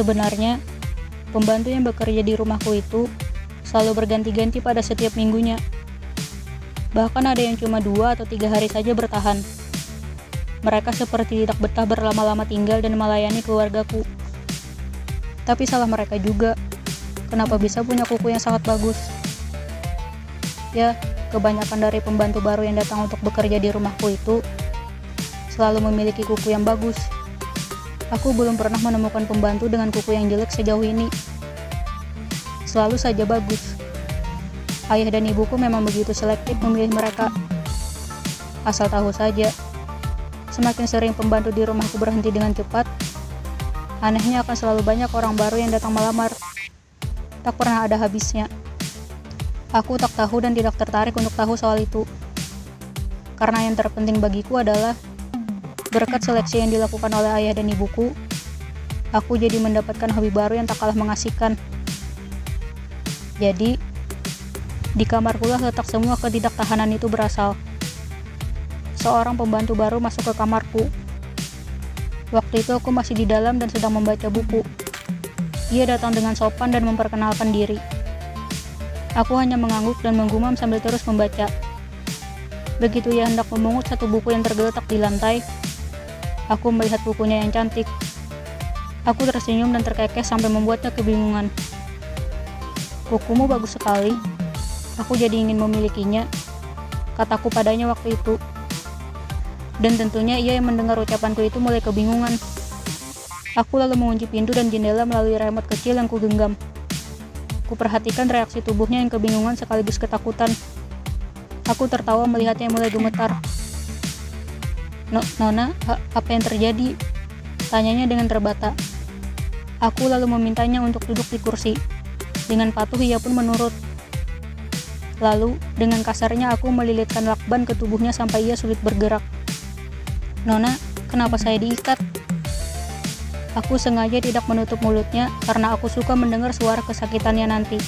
Sebenarnya, pembantu yang bekerja di rumahku itu selalu berganti-ganti pada setiap minggunya. Bahkan ada yang cuma dua atau tiga hari saja bertahan. Mereka seperti tidak betah berlama-lama tinggal dan melayani keluargaku. Tapi salah mereka juga. Kenapa bisa punya kuku yang sangat bagus? Ya, kebanyakan dari pembantu baru yang datang untuk bekerja di rumahku itu selalu memiliki kuku yang bagus. Aku belum pernah menemukan pembantu dengan kuku yang jelek sejauh ini. Selalu saja bagus. Ayah dan ibuku memang begitu selektif memilih mereka. Asal tahu saja, semakin sering pembantu di rumahku berhenti dengan cepat, anehnya akan selalu banyak orang baru yang datang melamar. Tak pernah ada habisnya. Aku tak tahu dan tidak tertarik untuk tahu soal itu. Karena yang terpenting bagiku adalah berkat seleksi yang dilakukan oleh ayah dan ibuku, aku jadi mendapatkan hobi baru yang tak kalah mengasihkan. Jadi, di kamarku lah letak semua ketidaktahanan itu berasal. Seorang pembantu baru masuk ke kamarku. Waktu itu aku masih di dalam dan sedang membaca buku. Ia datang dengan sopan dan memperkenalkan diri. Aku hanya mengangguk dan menggumam sambil terus membaca. Begitu ia hendak memungut satu buku yang tergeletak di lantai, aku melihat bukunya yang cantik. Aku tersenyum dan terkekeh sampai membuatnya kebingungan. Bukumu bagus sekali, Aku jadi ingin memilikinya, kataku padanya waktu itu. Dan tentunya ia yang mendengar ucapanku itu mulai kebingungan. Aku lalu mengunci pintu dan jendela melalui remote kecil yang kugenggam. Kuperhatikan reaksi tubuhnya yang kebingungan sekaligus ketakutan. Aku tertawa melihatnya mulai gemetar. No, Nona, apa yang terjadi? Tanyanya dengan terbata. Aku lalu memintanya untuk duduk di kursi. Dengan patuh ia pun menurut. Lalu, dengan kasarnya aku melilitkan lakban ke tubuhnya sampai ia sulit bergerak. Nona, kenapa saya diikat? Aku sengaja tidak menutup mulutnya karena aku suka mendengar suara kesakitannya nanti.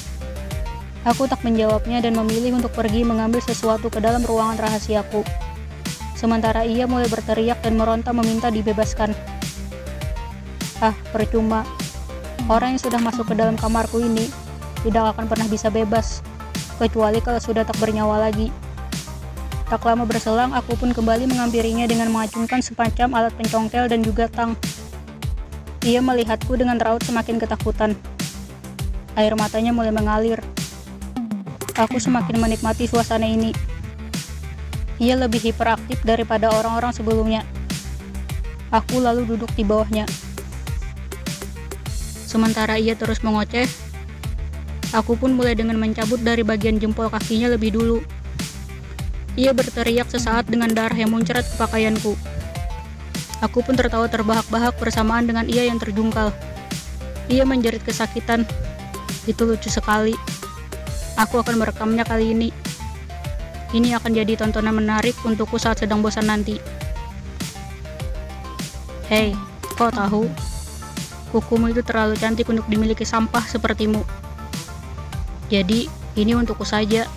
Aku tak menjawabnya dan memilih untuk pergi mengambil sesuatu ke dalam ruangan rahasiaku. Sementara ia mulai berteriak dan meronta meminta dibebaskan. Ah, percuma. Orang yang sudah masuk ke dalam kamarku ini tidak akan pernah bisa bebas kecuali kalau sudah tak bernyawa lagi. Tak lama berselang, aku pun kembali menghampirinya dengan mengacungkan semacam alat pencongkel dan juga tang. Ia melihatku dengan raut semakin ketakutan. Air matanya mulai mengalir. Aku semakin menikmati suasana ini. Ia lebih hiperaktif daripada orang-orang sebelumnya. Aku lalu duduk di bawahnya. Sementara ia terus mengoceh, Aku pun mulai dengan mencabut dari bagian jempol kakinya lebih dulu. Ia berteriak sesaat dengan darah yang muncrat ke pakaianku. Aku pun tertawa terbahak-bahak bersamaan dengan ia yang terjungkal. Ia menjerit kesakitan. Itu lucu sekali. Aku akan merekamnya kali ini. Ini akan jadi tontonan menarik untukku saat sedang bosan nanti. Hei, kau tahu? Kukumu itu terlalu cantik untuk dimiliki sampah sepertimu. Jadi, ini untukku saja.